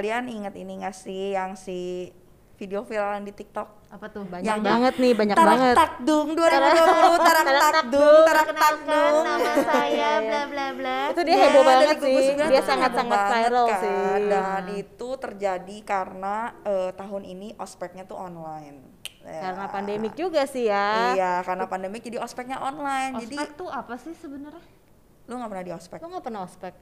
kalian inget ini gak sih yang si video viralan di TikTok? Apa tuh? Banyak Yang- banget nih, banyak tarak banget. takdung 2020 tarak takdung tarak takdung. nama saya bla bla bla. Itu dia Ya, heboh banget dari gugus sih. Dia heboh banget viral kan. sih. Dan itu terjadi karena eh, tahun ini ospeknya tuh online. Ya. Karena pandemik juga sih ya. Iya, karena pandemik jadi ospeknya online. Jadi Ospek tuh apa sih sebenarnya? lu nggak pernah di ospek? Lo nggak pernah ospek?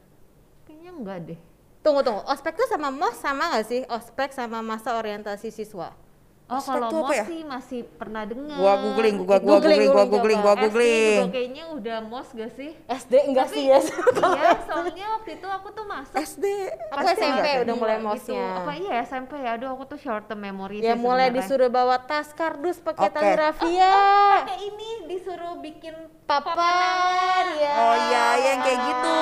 Kayaknya enggak deh. Tunggu tunggu, ospek tuh sama mos sama nggak sih? Ospek sama masa orientasi siswa. Oh Ospek kalau mos ya? sih masih pernah dengar. Gua googling, gua gua Googling, googling, gua googling, gua SD googling. juga kayaknya udah mos gak sih? SD enggak sih ya? iya, soalnya waktu itu aku tuh masuk SD. Aku SD SMP nggak? udah mulai Iya, mosnya. Apa iya SMP ya? Aduh aku tuh short term memory Ya sih mulai sebenarnya. disuruh bawa tas kardus pakai Oke. tali rafia. Kayak ini disuruh bikin Papan, ya. Oh iya, yang kayak gitu.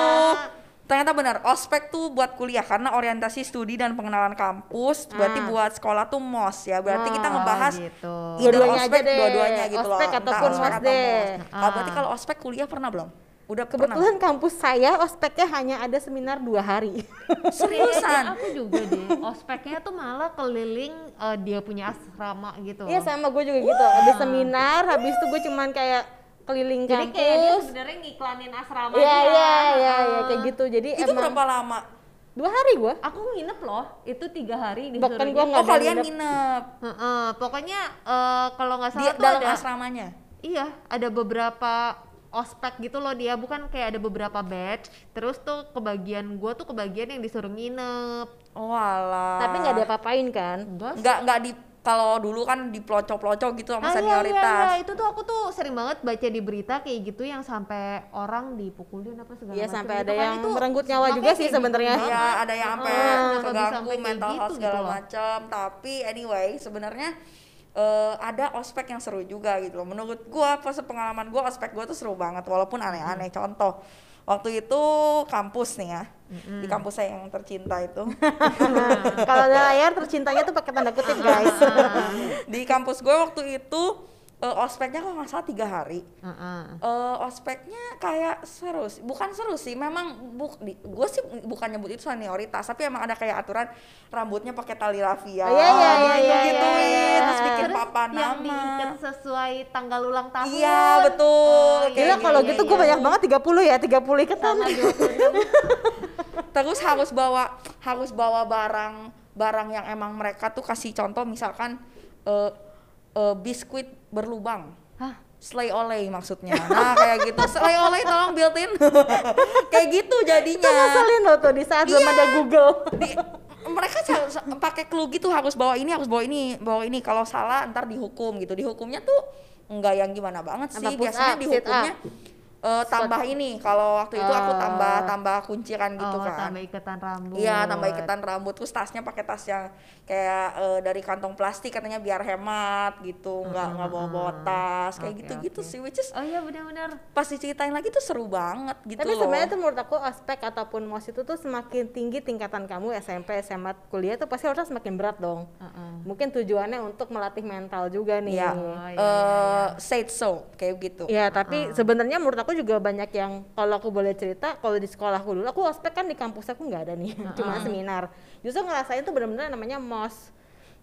Ternyata benar, ospek tuh buat kuliah karena orientasi studi dan pengenalan kampus. Berarti Ah. buat sekolah tuh mos ya. Berarti kita Oh, ngebahas gitu. either Dua-duanya ospek, aja deh. dua-duanya gitu loh. Ospek ataupun ospek mos atau deh. mos. Nah, berarti Ah. kalau ospek kuliah pernah belum? Udah Kebetulan kampus saya ospeknya hanya ada seminar dua hari. pernah? Seriusan? Aku juga deh. Ospeknya tuh malah keliling eh, dia punya asrama gitu. Iya sama gue juga gitu. Habis seminar, habis itu gue cuman kayak keliling Jadi kayak dia kampus. sebenarnya ngiklanin asrama Iya dia. iya iya iya, kayak gitu. Jadi Itu emang berapa lama? dua hari gue. Aku nginep loh, itu tiga hari di Bahkan gua Oh kalian nginep. nginep Heeh, pokoknya eh, kalau nggak salah tuh dalam ada asramanya? iya ada beberapa ospek gitu loh dia bukan kayak ada beberapa batch terus tuh kebagian gua tuh kebagian yang disuruh nginep Oh alah. Tapi nggak diapa-apain kan? Nggak, nggak di, kalau dulu kan di pelocok-pelocok gitu sama Ah, iya, senioritas. iya, iya. itu tuh aku tuh sering banget baca di berita kayak gitu yang sampai orang dipukulin apa segala Iya macam sampai gitu ada kan. yang Itu merenggut nyawa juga sih gitu sebenarnya. Iya, ada yang sampai Ah, keganggu sampai kayak mental health gitu segala gitu macam. Tapi anyway, sebenarnya eh, ada ospek yang seru juga gitu loh. Menurut gua pas pengalaman gua ospek gua tuh seru banget walaupun aneh-aneh. Contoh waktu itu kampus nih ya. Di kampus saya yang tercinta itu. Kalau ada layar tercintanya tuh pakai tanda kutip guys. di kampus gue waktu itu eh, ospeknya kalau nggak salah tiga hari. Heeh. eh ospeknya kayak seru sih. bukan seru sih memang buk gue sih bukan nyebut itu senioritas tapi emang ada kayak aturan rambutnya pakai tali rafia Oh, iya, iya, iya, gitu iya, gituin iya, iya. terus bikin Terus papan yang nama diikat sesuai tanggal ulang tahun iya betul Oh, iya, kayak Gila kalau gitu. gitu gue banyak banget 30 ya, 30 iketan. sama 26 terus harus bawa harus bawa barang barang yang emang mereka tuh kasih contoh misalkan eh, eh, biskuit berlubang Hah? Slay olay maksudnya. Nah, kayak gitu. Slay olay tolong built in. kayak gitu Itu jadinya. ngeselin loh tuh di saat belum Iya. ada Google. Di, mereka pakai clue gitu harus bawa ini, harus bawa ini, bawa ini. Kalau salah ntar dihukum gitu. Dihukumnya tuh enggak yang gimana banget sih. Biasanya up, dihukumnya eh, tambah ini. Kalau waktu itu aku Oh. tambah tambah kunciran gitu oh, kan. tambah ikatan rambut Iya, tambah iketan rambut terus tasnya pakai tas yang kayak eh, dari kantong plastik katanya biar hemat gitu, nggak nggak bawa bawa tas kayak Oke, gitu-gitu oke. sih, which is oh iya benar-benar pas diceritain lagi tuh seru banget gitu Tapi sebenarnya tuh menurut aku ospek ataupun mos itu tuh semakin tinggi tingkatan kamu SMP, SMA, kuliah tuh pasti harusnya semakin berat dong. Heeh. Mungkin tujuannya untuk melatih mental juga nih. Iya, Oh, iya, eh, said so kayak gitu. Ya, tapi sebenarnya menurut aku juga banyak yang kalau aku boleh cerita, kalau di sekolahku dulu, aku ospek kan di kampus aku nggak ada nih, cuma seminar. Justru ngerasain tuh bener-bener namanya mos.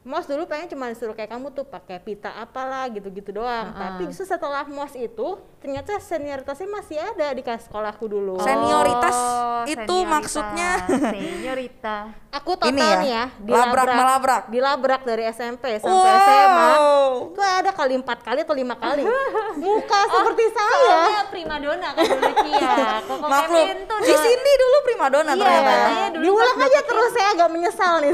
Mos dulu pengen cuma disuruh kayak kamu tuh pakai pita apalah gitu-gitu doang. Tapi justru setelah mos itu ternyata senioritasnya masih ada di sekolahku dulu. Senioritas Oh, itu senioritas. maksudnya seniorita Aku total Ini ya, nih ya, labrak malabrak. dilabrak dari SMP sampai Wow. SMA. Itu ada kali empat kali atau lima kali. Muka seperti saya. soalnya primadona kan dulu Cia Koko maklum. Kevin tuh Di sini dulu primadona Iya, ternyata ya. katanya dulu Diulang aja terus saya agak menyesal nih.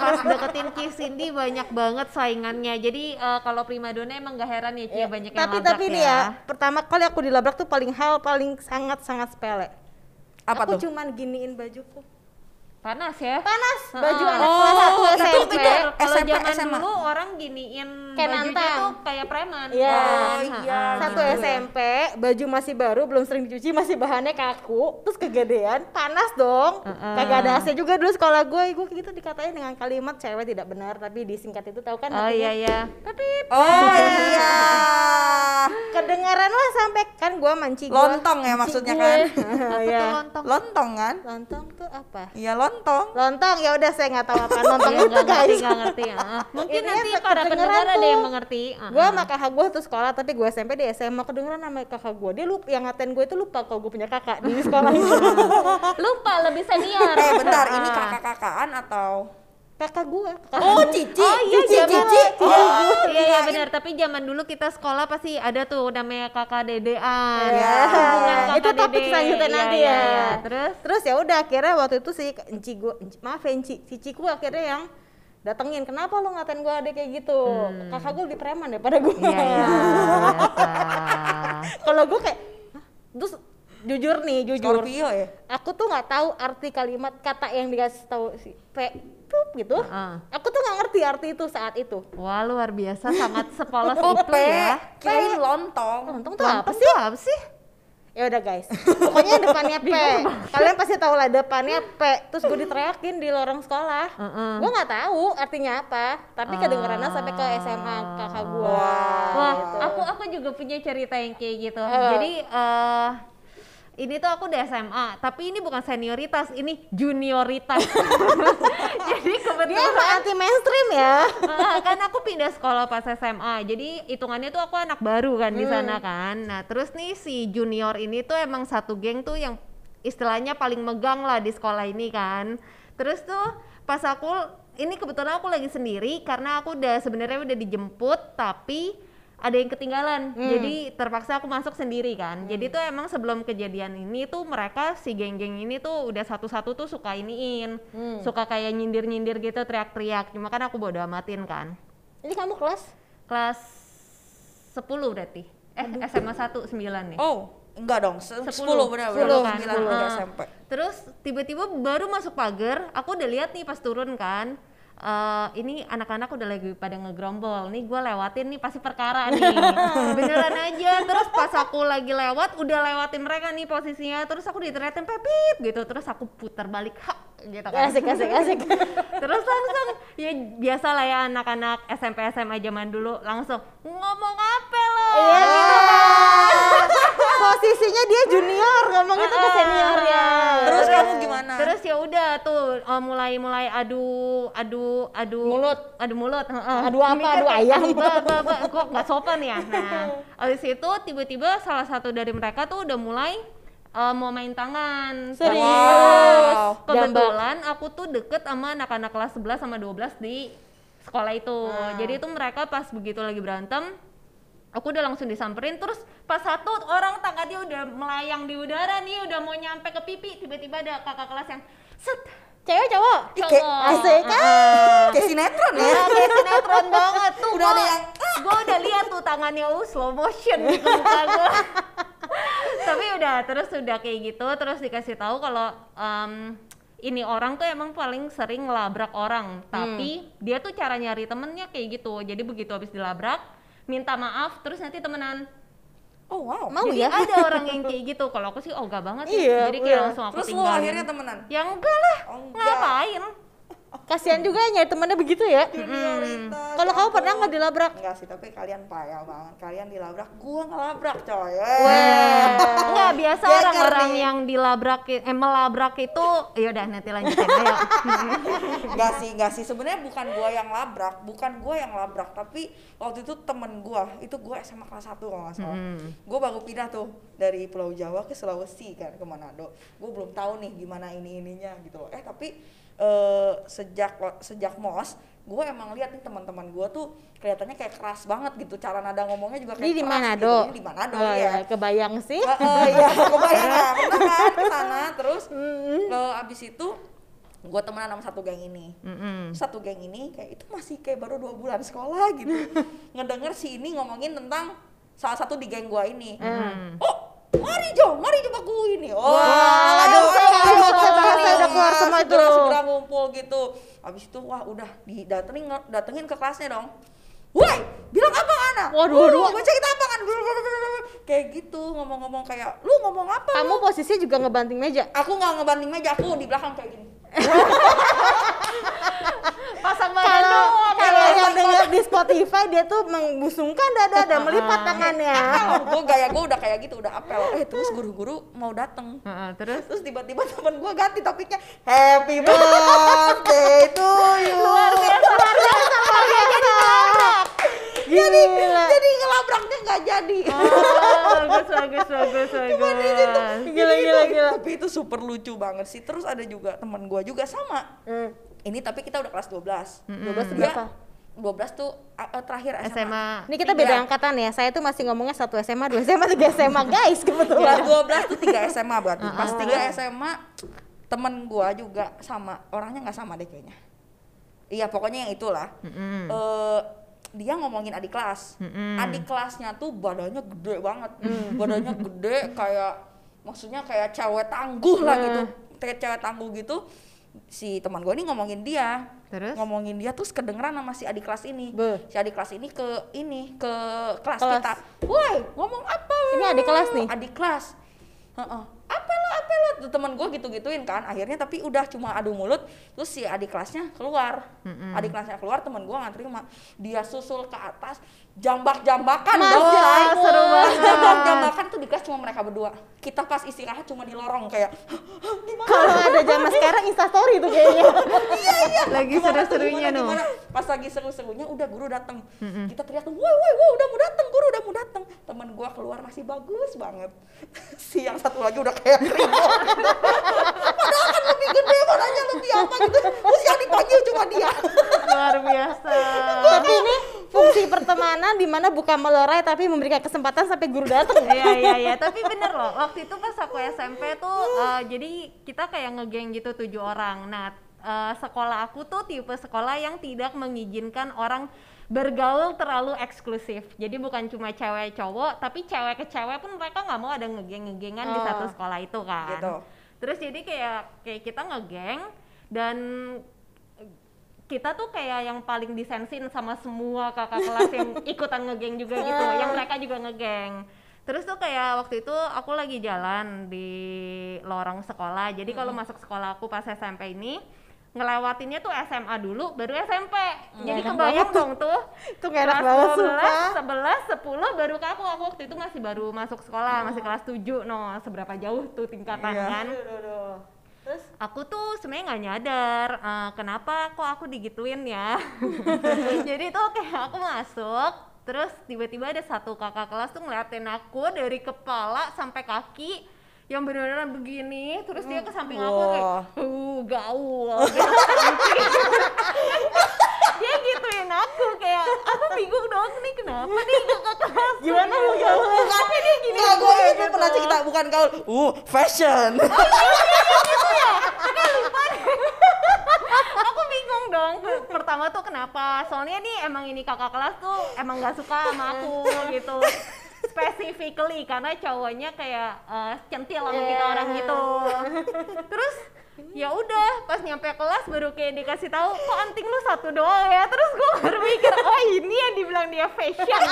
pas deketin Ki Cindy banyak banget saingannya jadi eh, kalau primadona emang gak heran ya Cia banyak yang tapi labrak tapi nih ya, pertama kali aku dilabrak tuh paling hal paling sangat sangat sepele. Apa aku tuh? cuman giniin bajuku. Panas ya Panas baju anak Oh, kelas 1 itu- SMP. itu kalau zaman SMA. dulu orang giniin Kayak bajunya nantang. tuh kayak preman Iya. kan? Oh, iya. Satu gitu ya. SMP, baju masih baru, belum sering dicuci, masih bahannya kaku, terus kegedean, panas dong. Heeh. Kagak ada AC juga dulu sekolah gue, gue gitu dikatain dengan kalimat cewek tidak benar, tapi disingkat itu tahu kan oh iya iya Tapi Oh iya. kedengeran lah sampai kan gua manci gua. Lontong ya maksudnya gue. kan? Apa Iya. tuh lontong? Lontong kan? Lontong tuh apa? Iya lontong. Lontong ya udah saya nggak tahu apa lontong Iya, itu nggak ngerti, guys. nggak ngerti. ah. Mungkin Ini nanti para kedengeran pendengar ada tuh. yang mengerti. ah, Gue ah. sama kakak gue tuh sekolah tapi gue SMP di SMA kedengeran sama kakak gue dia lupa yang ngatain gue itu lupa kalau gue punya kakak di sekolah Lupa lebih senior. Eh bentar, Ah. ini kakak-kakaan atau? Kakak gue kakak Oh cici, Oh iya cici, zaman cici. oh, Oh, iya iya kirain- benar tapi zaman dulu kita sekolah pasti ada tuh namanya kakak dedean Iya. Hubungan kakak itu topik dede. selanjutnya Iya, nanti iya, ya. iya. terus Terus ya udah akhirnya waktu itu si enci gue, maaf ya enci, ciciku akhirnya yang datengin kenapa lu ngatain gue ada kayak gitu kakak gue lebih preman daripada gue Hmm. iya iya biasa kalau gue kayak "Hah?" terus jujur nih jujur Scorpio ya? aku tuh nggak tahu arti kalimat kata yang dikasih tahu si P pup gitu. Ah. aku tuh nggak ngerti arti itu saat itu. Wah luar biasa. Sangat sepolos itu ya. Kirain lontong. lontong tuh apa sih tuh apa sih? Ya udah guys. Pokoknya depannya P. Kalian pasti tahu lah depannya P. Terus gue diteriakin di lorong sekolah. Heeh. gue nggak tahu artinya apa. Tapi kedengerannya sampai ke SMA kakak gue Wah, gitu. aku aku juga punya cerita yang kayak gitu. Eh. Jadi eh ini tuh aku di SMA, tapi ini bukan senioritas, ini junioritas. Jadi dia kebetulan emang anti mainstream ya? Kan aku pindah sekolah pas SMA jadi hitungannya tuh aku anak baru kan di sana kan. Nah terus nih si junior ini tuh emang satu geng tuh yang istilahnya paling megang lah di sekolah ini kan. Terus tuh pas aku ini kebetulan aku lagi sendiri karena aku udah sebenarnya udah dijemput tapi ada yang ketinggalan jadi terpaksa aku masuk sendiri kan jadi tuh emang sebelum kejadian ini tuh mereka si geng-geng ini tuh udah satu-satu tuh suka iniin suka kayak nyindir-nyindir gitu teriak-teriak cuma kan aku bodo amatin kan ini kamu kelas kelas 10 berarti eh SMA 1 9 nih Oh, enggak dong. Se- Sepuluh. 10 benar benar. kan? 9 udah Ah. SMP. Terus tiba-tiba baru masuk pagar, aku udah lihat nih pas turun kan. Eh, ini anak-anak udah lagi pada ngegrombol. Nih gue lewatin nih pasti perkara nih. Beneran aja. Terus pas aku lagi lewat udah lewatin mereka nih posisinya. Terus aku diteriakin pepip gitu. Terus aku putar balik hak gitu kan. Asik asik asik. Terus langsung ya biasa lah ya anak-anak SMP SMA zaman dulu langsung ngomong apa lo? Iya. gitu kan. Posisinya dia junior ngomong itu ke senior ya Terus kamu gimana? Terus ya udah tuh eh, mulai-mulai adu adu adu Mulut. adu mulut. heeh. Adu apa? Mikir Adu ayam? Ba, ba, ba, kok nggak sopan ya. Nah, habis itu tiba-tiba salah satu dari mereka tuh udah mulai eh, mau main tangan. Serius? Wow. Kebetulan aku tuh deket sama anak-anak kelas 11 sama 12 di sekolah itu. Ah. Jadi itu mereka pas begitu lagi berantem, aku udah langsung disamperin. Terus pas satu orang tangannya udah melayang di udara nih udah mau nyampe ke pipi tiba-tiba ada kakak kelas yang set. Cewek cowok? Cowok. asik kan. Kayak sinetron ya. Kayak sinetron banget. Tuh Udah ada yang, gua udah lihat tuh tangannya uh, slow motion gitu muka tapi udah terus udah kayak gitu terus dikasih tahu kalau em, ini orang tuh emang paling sering ngelabrak orang. Tapi dia tuh cara nyari temennya kayak gitu. Jadi begitu habis dilabrak minta maaf terus nanti temenan Oh wow. mau jadi ya ada orang yang kayak gitu kalau aku sih ogah banget sih Iya, jadi kayak iya. langsung aku Terus lu tinggalin akhirnya temenan? ya enggak lah Oh, enggak. ngapain kasihan juga ya temennya begitu ya Junioritas. kalau kamu pernah nggak dilabrak Enggak sih, tapi kalian payah banget. Kalian dilabrak, gua ngelabrak coy. Enggak, biasa Geger orang-orang yang dilabrak eh, melabrak itu ya udah nanti lanjutin ayo. Enggak sih, enggak sih. Sebenarnya bukan gua yang labrak, bukan gua yang labrak, tapi waktu itu temen gua, itu gua SMA kelas 1 kalau nggak salah. Hmm. Gua baru pindah tuh dari Pulau Jawa ke Sulawesi kan ke Manado. Gua belum tahu nih gimana ini ininya gitu loh. Eh tapi eh, sejak sejak mos, gua emang lihat nih teman-teman gua tuh kelihatannya kayak keras banget gitu. Cara nada ngomongnya juga kayak di keras Manado Gitu. Di Manado Oh, ya. kebayang sih Heeh, iya, kebayang lah, pernah kan ke sana terus eh, abis itu gue temenan sama satu geng ini Mm-mm. satu geng ini kayak itu masih kayak baru dua bulan sekolah gitu ngedenger si ini ngomongin tentang salah satu di geng gua ini Hmm. oh mari Jo mari coba gue ini oh Wah, ayo, bisa, ayo, bahasa udah keluar semua segera, tuh. segera ngumpul gitu abis itu wah udah didatengin datengin ke kelasnya dong Woi, bilang apa anak? Waduh, waduh. Gue cek apa kan? Kayak gitu ngomong-ngomong kayak, lu ngomong apa? kamu posisinya juga ngebanting meja Aku nggak ngebanting meja, aku di belakang kayak gini. Pasang badan doang. Di Spotify dia tuh membusungkan dada dan melipat tangannya. gue gaya gue udah kayak gitu udah apel. Eh terus guru-guru mau dateng. Heeh, terus? Terus tiba-tiba temen gue ganti topiknya happy birthday to you. Luar biasa luar biasa luar biasa. Jadi jadi ngelabraknya nggak jadi. Oh, bagus bagus bagus bagus. Gila gila gila. tapi itu super lucu banget sih. Terus ada juga teman gue juga sama. Hmm. ini tapi kita udah kelas 12 12 tuh Dia- berapa? 12 tuh uh, uh, terakhir SMA, SMA Ini kita Tiga. beda angkatan ya. Saya tuh masih ngomongnya satu SMA, dua SMA, tiga SMA, guys Kelas kebetulan. 12 tuh 3 SMA berarti. Pas 3 SMA temen gua juga sama, orangnya nggak sama deh kayaknya. Iya, pokoknya yang itulah. Mm-mm. Eh, dia ngomongin adik kelas. Mm-mm. Adik kelasnya tuh badannya gede banget. Badannya gede kayak maksudnya kayak cewek tangguh lah gitu. Kayak cewek tangguh gitu. Si teman gua ini ngomongin dia. Terus? Ngomongin dia terus kedengeran sama si adik kelas ini. Beuh. Si adik kelas ini ke ini ke kelas, Kelas. kita. Woi, ngomong apa? Ini adik kelas nih? Adik kelas. Heeh. Apa lo, apa temen gue gitu-gituin kan. Akhirnya tapi udah cuma adu mulut. Terus si adik kelasnya keluar. Adik kelasnya keluar, temen gue nggak terima. Dia susul ke atas, jambak-jambakan dong. Seru banget. Jambak-jambakan tuh di kelas cuma mereka berdua. Kita pas istirahat cuma di lorong kayak? Kalau ada zaman sekarang instastory tuh kayaknya. lagi Gimana tuh, seru-serunya no? Pas lagi seru-serunya udah guru datang. Kita teriak woi woi woi udah mau datang, guru udah mau datang. Temen gua keluar masih bagus banget. si yang satu lagi udah kayak. Padahal kan lebih gede, badannya lebih apa gitu. Terus yang dipanggil cuma dia. luar biasa Tapi ini fungsi pertemanan di mana bukan melerai tapi memberikan kesempatan sampai guru datang. Iya iya iya, tapi bener loh. Waktu itu pas aku SMP tuh, eh, jadi kita kayak ngegeng gitu tujuh orang. Nah, eh, sekolah aku tuh tipe sekolah yang tidak mengizinkan orang bergaul terlalu eksklusif. Jadi bukan cuma cewek cowok, tapi cewek ke cewek pun mereka nggak mau ada ngegeng-ngegengan di Oh. satu sekolah itu kan. Gitu. Terus jadi kayak kayak kita ngegeng dan kita tuh kayak yang paling disensin sama semua kakak kelas yang ikutan ngegeng juga gitu, yang mereka juga ngegeng. Terus tuh kayak waktu itu aku lagi jalan di lorong sekolah. Jadi kalau masuk sekolah aku pas SMP ini ngelewatinnya tuh SMA dulu baru SMP. Jadi enak kebayang banget. dong tuh. Itu gak enak banget 11, sumpah. 11, 10 baru ke aku. Aku waktu itu masih baru masuk sekolah, masih kelas 7 no. Seberapa jauh tuh tingkatan Iya. kan? Terus aku tuh sebenarnya nggak nyadar eh, kenapa kok aku digituin ya jadi tuh kayak aku masuk terus tiba-tiba ada satu kakak kelas tuh ngeliatin aku dari kepala sampai kaki yang benar-benar begini terus dia ke samping aku kayak uh gaul gitu dia gituin aku kayak aku bingung dong nih kenapa nih kakak kelas gimana lu gaulnya? tapi dia gini Enggak, gue itu gitu. pernah cerita bukan gaul. Uh, fashion. aku bingung dong Pe- pertama tuh kenapa soalnya nih emang ini kakak kelas tuh emang nggak suka sama aku gitu specifically karena cowoknya kayak eh, centil sama kita Yeah. orang gitu. Terus ya udah pas nyampe kelas baru kayak dikasih tahu kok anting lu satu doang ya? Terus gue baru mikir oh ini yang dibilang dia fashion.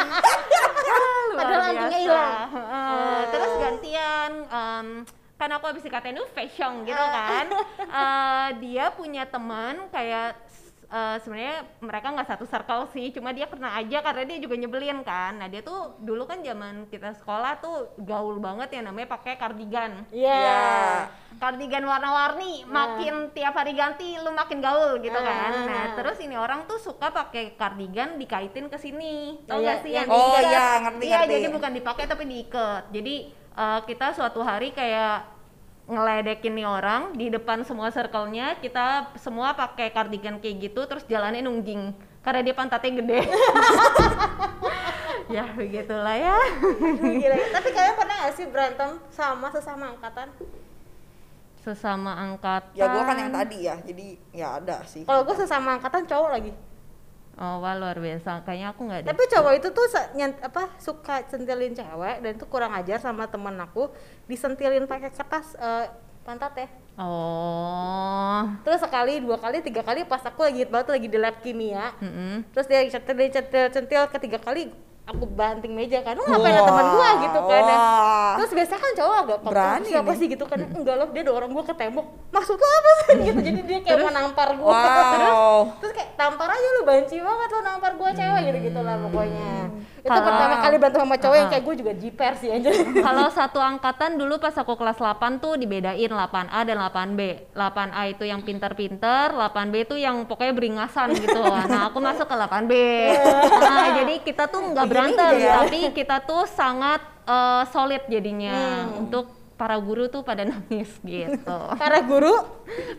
Ah, Padahal antingnya hilang. Heeh, terus gantian em, kan aku habis dikatain lu fashion gitu kan. Eh, dia punya teman kayak eh, sebenarnya mereka nggak satu circle sih cuma dia pernah aja karena dia juga nyebelin kan nah dia tuh dulu kan zaman kita sekolah tuh gaul banget yang namanya pakai kardigan Iya. Ya. kardigan warna-warni makin tiap hari ganti lu makin gaul gitu kan Ah. nah terus ini orang tuh suka pakai kardigan dikaitin ke sini tau Iya, gak sih yang yang Oh diikat? iya, ngerti Iya, jadi bukan dipakai tapi diikat. Jadi eh, kita suatu hari kayak ngeledekin nih orang di depan semua circle-nya, kita semua pakai kardigan kayak gitu terus jalannya nungging karena dia pantatnya gede. ya begitulah ya. Gila. Tapi kalian pernah gak sih berantem sama sesama angkatan? Sesama angkatan. Ya gue kan yang tadi ya, jadi ya ada sih. Kalau gue sesama angkatan cowok lagi. Oh, wah luar biasa. Kayaknya aku nggak. Tapi cowok itu tuh nyent- apa suka sentilin cewek dan itu kurang ajar sama temen aku disentilin pakai kertas eh, pantat ya. Oh. Terus sekali, dua kali, tiga kali pas aku lagi banget lagi di lab kimia. Mm-mm. Terus dia centil, centil, centil ketiga kali aku banting meja kan, lu ngapain ada teman gua gitu kan. Nah, Wah. Terus biasanya kan cowok agak Berani siapa sih gitu kan, enggak loh dia dorong gua ke tembok, maksud lu apa sih gitu, jadi dia kayak mau nampar gua. Wow. Terus kayak tampar aja lu banci banget lu nampar gua cewek gitu gitu lah pokoknya. Itu Kalau- pertama kali berantem sama cowok yang Ah. kayak gue juga jiper sih aja. Kalau satu angkatan dulu pas aku kelas 8 tuh dibedain 8A dan 8B. 8A itu yang pinter-pinter, 8B itu yang pokoknya beringasan gitu. Nah, aku masuk ke 8B. Nah, jadi kita tuh nggak berantem, ya. tapi kita tuh sangat eh, solid jadinya. Untuk para guru tuh pada nangis gitu. Para guru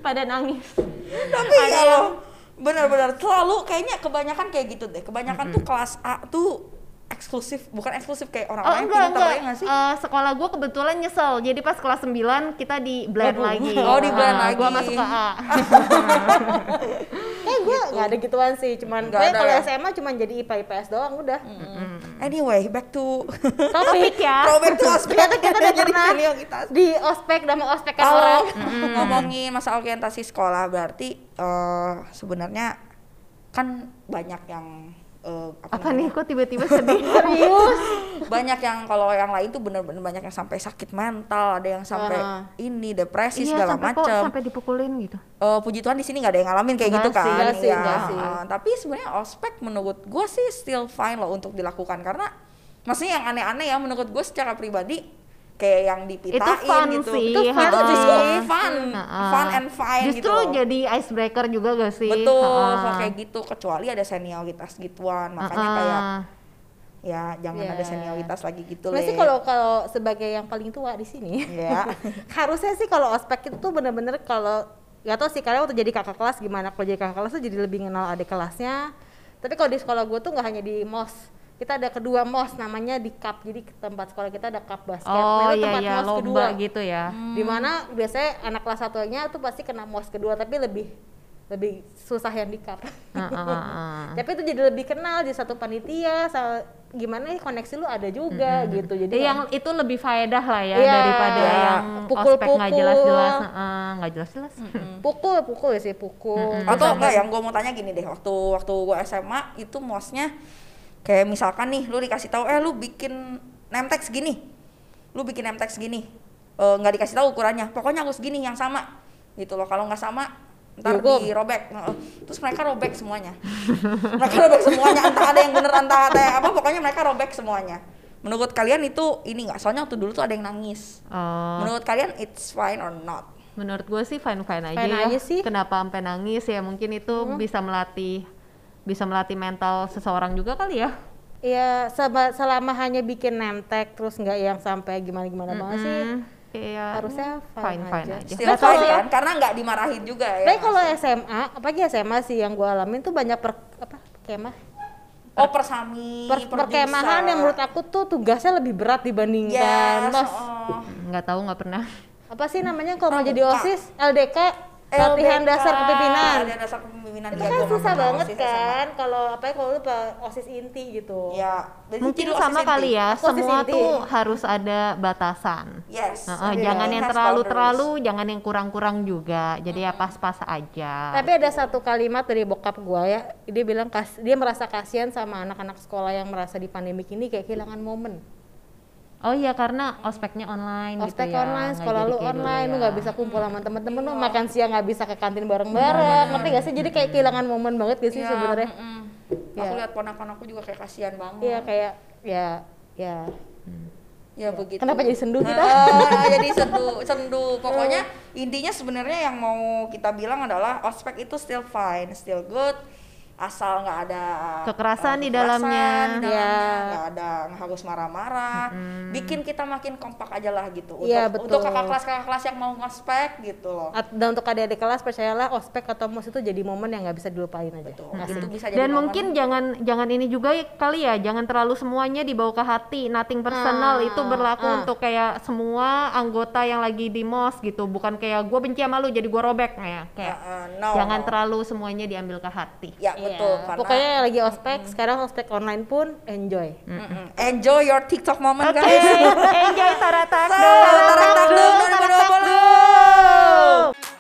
pada nangis. Tapi kalau benar-benar selalu kayaknya kebanyakan kayak gitu deh. Kebanyakan tuh kelas A tuh eksklusif, bukan eksklusif kayak orang Oh lain enggak enggak, ya nggak sih? Eh, sekolah gue kebetulan nyesel, jadi pas kelas 9 kita di blend Waduh. lagi. Oh, di blend Nah, Gua lagi. masuk ke A. gue nggak ada gituan sih, cuman gue ada kalau ya? SMA cuman jadi IPA IPS doang udah. Anyway, back to Topik ya. throwback to ospek. Ternyata kita udah jadi pernah senioritas. di ospek dan mau ospekkan Kalau orang. ngomongin masa orientasi sekolah berarti eh, sebenarnya kan banyak yang eh, Apa nih kok tiba-tiba sedih? Serius? banyak yang kalau yang lain tuh bener-bener banyak yang sampai sakit mental, ada yang sampai Ah. ini depresi iya, segala macam. sampai dipukulin gitu. Eh, puji Tuhan di sini nggak ada yang ngalamin kayak Nggak gitu kan. sih, nggak sih, Iya. nggak sih. Eh, tapi sebenarnya ospek menurut gue sih still fine loh untuk dilakukan karena maksudnya yang aneh-aneh ya menurut gue secara pribadi kayak yang dipitain Itu fun gitu. sih, Itu fun, ha-ha. justru fun, Ha-ha. fun and fine Justru gitu. loh. jadi icebreaker juga gak sih? Betul, Ha-ha. kalau kayak gitu kecuali ada senioritas gituan, makanya Ha-ha. kayak ya jangan Ya. ada senioritas lagi gitu Sebenarnya sih kalau kalau sebagai yang paling tua di sini, ya harusnya sih kalau ospek itu tuh bener-bener kalau nggak tahu sih kalian waktu jadi kakak kelas gimana kalau jadi kakak kelas tuh jadi lebih kenal adik kelasnya tapi kalau di sekolah gue tuh nggak hanya di mos kita ada kedua mos namanya di cup. Jadi tempat sekolah kita ada cup basket. Oh nah, itu iya tempat iya mos lomba kedua. gitu ya. di mana biasanya anak kelas satunya tuh pasti kena mos kedua tapi lebih lebih susah yang di cup. Ha-ha. tapi itu jadi lebih kenal di satu panitia sa- gimana nih koneksi lu ada juga gitu. Jadi Jadi yang itu lebih faedah lah ya Iya. daripada Iya. yang Pukul-pukul. ospek nggak jelas-jelas, Heeh, nggak jelas-jelas. pukul pukul ya sih pukul. Atau enggak yang gue mau tanya gini deh. Waktu waktu gue SMA itu mosnya kayak misalkan nih lu dikasih tahu eh lu bikin name tag segini lu bikin name tag segini Eh, nggak dikasih tahu ukurannya. Pokoknya harus gini yang sama. Gitu loh. Kalau nggak sama ntar Dihukum. dirobek. Heeh. terus mereka robek semuanya. Mereka robek semuanya. Entah ada yang bener entah ada yang apa pokoknya mereka robek semuanya. Menurut kalian itu ini nggak? Soalnya waktu dulu tuh ada yang nangis. Oh, menurut kalian it's fine or not? Menurut gue sih fine-fine aja Fine ya. aja sih. Kenapa sampai nangis ya? Mungkin itu bisa melatih bisa melatih mental seseorang juga kali ya. Iya, selama hanya bikin tag terus nggak yang sampai gimana-gimana banget sih. Hmm, kayak Harusnya fine, fine fine aja. aja. still fine kan karena nggak dimarahin juga ya Tapi kalau? SMA, apalagi SMA sih yang gue alamin tuh banyak per, apa kemah. Oh persami, Per, perjusa. perkemahan yang menurut aku tuh tugasnya lebih berat dibandingkan yes, mos. oh. Nggak tahu nggak pernah. Apa sih namanya kalau mau jadi OSIS? LDK, latihan dasar kepemimpinan. Latihan dasar kepemimpinan Itu iya, kan gua susah banget OSIS kan kalau apa ya kalau lu OSIS inti gitu. Ya, jadi Mungkin sama OSIS kali inti. ya. OSIS Semua inti. tuh harus ada batasan. Yes. Heeh, iya. jangan yang terlalu-terlalu, jangan yang kurang-kurang juga. Jadi ya pas-pas aja. Tapi ada satu kalimat dari bokap gua ya, dia bilang kas, dia merasa kasihan sama anak-anak sekolah yang merasa di pandemik ini kayak kehilangan momen. Oh iya karena ospeknya online gitu Ospek ya. online, sekolah lu online, lu ya. nggak bisa kumpul sama temen-temen lu, makan siang nggak bisa ke kantin bareng-bareng, ngerti gak sih? Jadi kayak kehilangan momen banget gak sih Iya, sebenarnya? mm-mm. Ya. Aku lihat ponakan aku juga kayak kasihan banget. Iya kayak ya ya Ya begitu. Kenapa jadi sendu kita? Ah, jadi sendu, sendu. Pokoknya intinya sebenarnya yang mau kita bilang adalah ospek itu still fine, still good. Asal nggak ada Kekerasan eh, di dalamnya. di Iya. nggak ada nggak harus marah-marah. Bikin kita makin kompak aja lah gitu. Untuk, Iya, untuk betul. kakak kelas kakak kelas yang mau ngospek gitu loh. At- Dan untuk adik-adik kelas percayalah ospek atau mos itu jadi momen yang nggak bisa dilupain aja. Betul. Asik. Itu bisa jadi Dan momen. mungkin jangan jangan ini juga ya- kali ya, jangan terlalu semuanya dibawa ke hati, nothing personal Ah, itu berlaku ah. untuk kayak semua anggota yang lagi di mos gitu, bukan kayak gue benci sama lu jadi gue robek ya, kayak Ah, ah, no, jangan no. terlalu semuanya diambil ke hati. Ya Iya, betul. Iya. Karena, Pokoknya lagi ospek, mm. sekarang ospek online pun enjoy. Mm -hmm. Enjoy your TikTok moment okay. guys. enjoy taratak dulu. Taratak dulu 2020.